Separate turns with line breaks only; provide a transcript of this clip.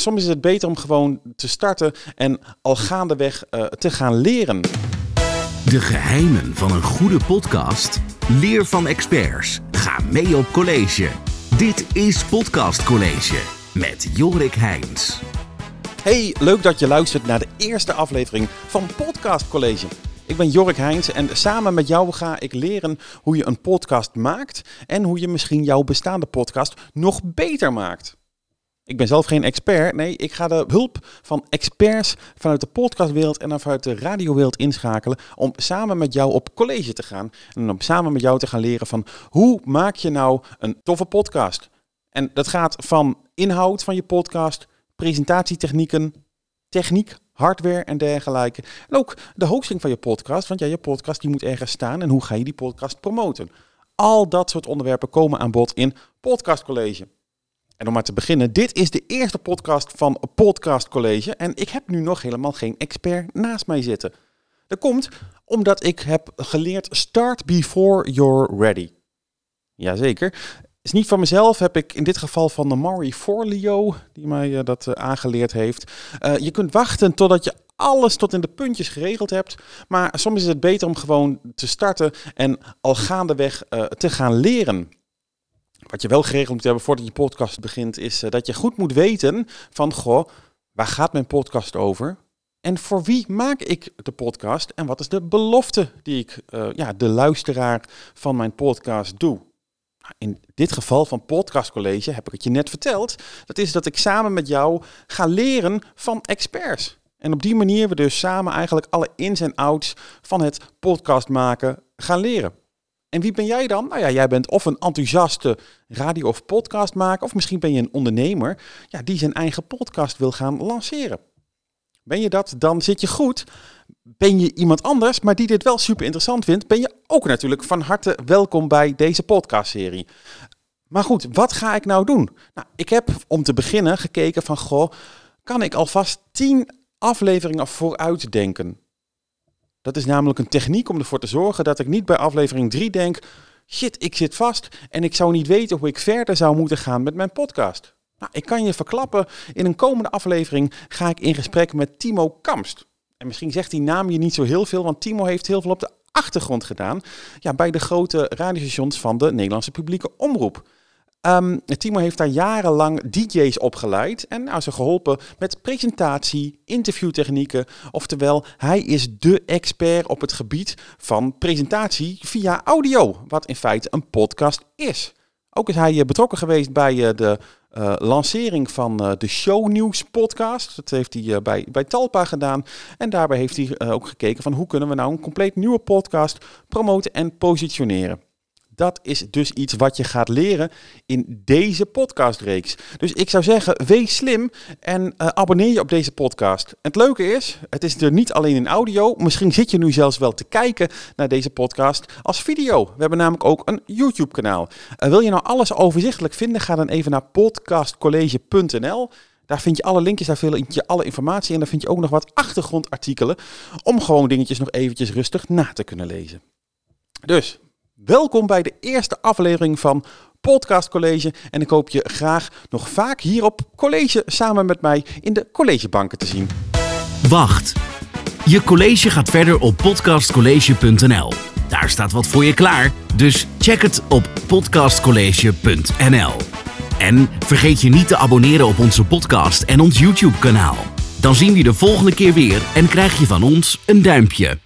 Soms is het beter om gewoon te starten en al gaandeweg uh, te gaan leren.
De geheimen van een goede podcast? Leer van experts. Ga mee op college. Dit is Podcast College met Jorik Heijns.
Hey, leuk dat je luistert naar de eerste aflevering van Podcast College. Ik ben Jorik Heijns en samen met jou ga ik leren hoe je een podcast maakt en hoe je misschien jouw bestaande podcast nog beter maakt. Ik ben zelf geen expert. Nee, ik ga de hulp van experts vanuit de podcastwereld en vanuit de radiowereld inschakelen. Om samen met jou op college te gaan. En om samen met jou te gaan leren van hoe maak je nou een toffe podcast. En dat gaat van inhoud van je podcast, presentatietechnieken, techniek, hardware en dergelijke. En ook de hosting van je podcast. Want ja, je podcast die moet ergens staan. En hoe ga je die podcast promoten? Al dat soort onderwerpen komen aan bod in Podcast College. En om maar te beginnen, dit is de eerste podcast van Podcast College en ik heb nu nog helemaal geen expert naast mij zitten. Dat komt omdat ik heb geleerd start before you're ready. Jazeker. Is niet van mezelf, heb ik in dit geval van de Mari Forleo, die mij uh, dat uh, aangeleerd heeft. Uh, je kunt wachten totdat je alles tot in de puntjes geregeld hebt. Maar soms is het beter om gewoon te starten en al gaandeweg te gaan leren. Wat je wel geregeld moet hebben voordat je podcast begint, is uh, dat je goed moet weten van, goh, waar gaat mijn podcast over? En voor wie maak ik de podcast? En wat is de belofte die ik uh, ja, de luisteraar van mijn podcast doe? Nou, in dit geval van Podcast College heb ik het je net verteld. Dat is dat ik samen met jou ga leren van experts. En op die manier we dus samen eigenlijk alle ins en outs van het podcast maken gaan leren. En wie ben jij dan? Nou ja, jij bent of een enthousiaste radio- of podcastmaker, of misschien ben je een ondernemer ja, die zijn eigen podcast wil gaan lanceren. Ben je dat, dan zit je goed. Ben je iemand anders, maar die dit wel super interessant vindt, ben je ook natuurlijk van harte welkom bij deze podcastserie. Maar goed, wat ga ik nou doen? Nou, ik heb om te beginnen gekeken van, goh, kan ik alvast 10 afleveringen vooruit denken? Dat is namelijk een techniek om ervoor te zorgen dat ik niet bij aflevering 3 denk, shit, ik zit vast en ik zou niet weten hoe ik verder zou moeten gaan met mijn podcast. Nou, ik kan je verklappen, in een komende aflevering ga ik in gesprek met Timo Kamst. En misschien zegt die naam je niet zo heel veel, want Timo heeft heel veel op de achtergrond gedaan ja, bij de grote radiostations van de Nederlandse publieke omroep. Um, Timo heeft daar jarenlang DJ's opgeleid en nou, ze geholpen met presentatie, interviewtechnieken. Oftewel, hij is de expert op het gebied van presentatie via audio, wat in feite een podcast is. Ook is hij eh, betrokken geweest bij eh, de uh, lancering van de Shownieuws podcast. Dat heeft hij bij, bij Talpa gedaan. En daarbij heeft hij ook gekeken van hoe kunnen we nou een compleet nieuwe podcast promoten en positioneren. Dat is dus iets wat je gaat leren in deze podcastreeks. Dus ik zou zeggen, wees slim en uh, abonneer je op deze podcast. Het leuke is, het is er niet alleen in audio. Misschien zit je nu zelfs wel te kijken naar deze podcast als video. We hebben namelijk ook een YouTube kanaal. Uh, wil je nou alles overzichtelijk vinden, ga dan even naar podcastcollege.nl. Daar vind je alle linkjes, daar vind je alle informatie en daar vind je ook nog wat achtergrondartikelen om gewoon dingetjes nog eventjes rustig na te kunnen lezen. Dus Welkom bij de eerste aflevering van Podcast College. En ik hoop je graag nog vaak hier op college samen met mij in de collegebanken te zien.
Wacht. Je college gaat verder op podcastcollege.nl. Daar staat wat voor je klaar, dus check het op podcastcollege.nl. En vergeet je niet te abonneren op onze podcast en ons YouTube-kanaal. Dan zien we je de volgende keer weer en krijg je van ons een duimpje.